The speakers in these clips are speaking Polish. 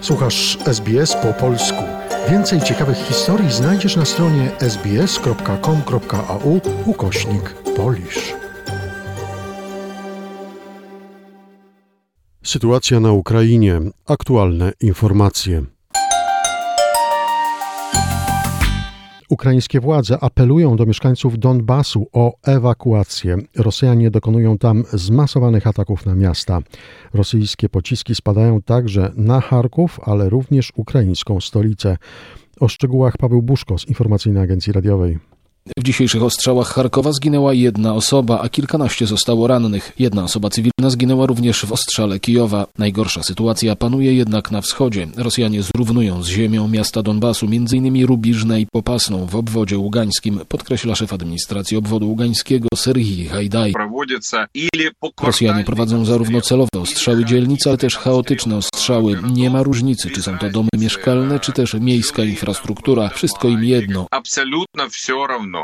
Słuchasz SBS po polsku. Więcej ciekawych historii znajdziesz na stronie sbs.com.au ukośnik polisz. Sytuacja na Ukrainie. Aktualne informacje. Ukraińskie władze apelują do mieszkańców Donbasu o ewakuację. Rosjanie dokonują tam zmasowanych ataków na miasta. Rosyjskie pociski spadają także na Charków, ale również ukraińską stolicę. O szczegółach Paweł Buszko z Informacyjnej Agencji Radiowej. W dzisiejszych ostrzałach Charkowa zginęła jedna osoba, a kilkanaście zostało rannych. Jedna osoba cywilna zginęła również w ostrzale Kijowa. Najgorsza sytuacja panuje jednak na wschodzie. Rosjanie zrównują z ziemią miasta Donbasu, m.in. Rubiżne i Popasną w obwodzie ługańskim, podkreśla szef administracji obwodu ługańskiego Serhii Hajdaj. Rosjanie prowadzą zarówno celowe ostrzały dzielnic, ale też chaotyczne ostrzały strzały. Nie ma różnicy, czy są to domy mieszkalne, czy też miejska infrastruktura. Wszystko im jedno.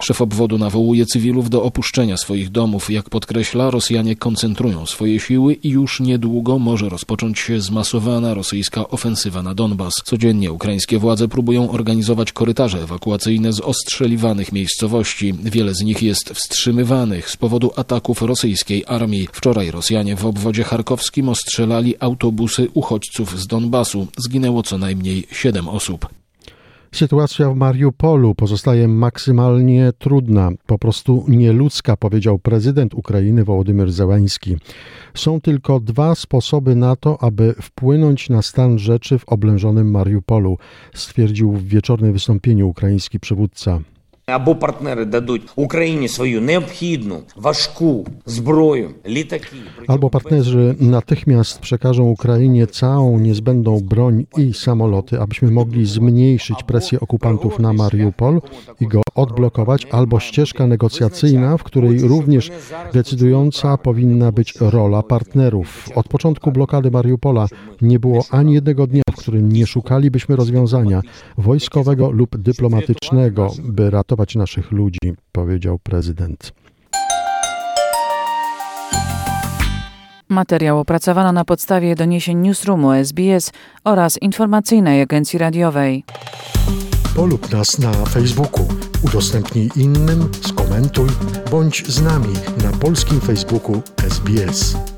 Szef obwodu nawołuje cywilów do opuszczenia swoich domów. Jak podkreśla, Rosjanie koncentrują swoje siły i już niedługo może rozpocząć się zmasowana rosyjska ofensywa na Donbas. Codziennie ukraińskie władze próbują organizować korytarze ewakuacyjne z ostrzeliwanych miejscowości. Wiele z nich jest wstrzymywanych z powodu ataków rosyjskiej armii. Wczoraj Rosjanie w obwodzie charkowskim ostrzelali autobusy uchodźców z Donbasu. Zginęło co najmniej siedem osób. Sytuacja w Mariupolu pozostaje maksymalnie trudna, po prostu nieludzka, powiedział prezydent Ukrainy Wołodymyr Zełański. Są tylko dwa sposoby na to, aby wpłynąć na stan rzeczy w oblężonym Mariupolu, stwierdził w wieczornym wystąpieniu ukraiński przywódca Або партнери дадуть Україні свою необхідну важку зброю, літаки. Albo partnerzy natychmiast przekażą Ukrainie całą niezbędną broń i samoloty, abyśmy mogli zmniejszyć presję okupantów na Mariupol i go odblokować, albo ścieżka negocjacyjna, w której również decydująca powinna być rola partnerów. Od początku blokady Mariupola nie było ani jednego dnia, w którym nie szukalibyśmy rozwiązania wojskowego lub dyplomatycznego, by ratować naszych ludzi, powiedział prezydent. Materiał opracowano na podstawie doniesień Newsroomu SBS oraz Informacyjnej Agencji Radiowej. Polub nas na Facebooku, udostępnij innym, skomentuj, bądź z nami na polskim Facebooku SBS.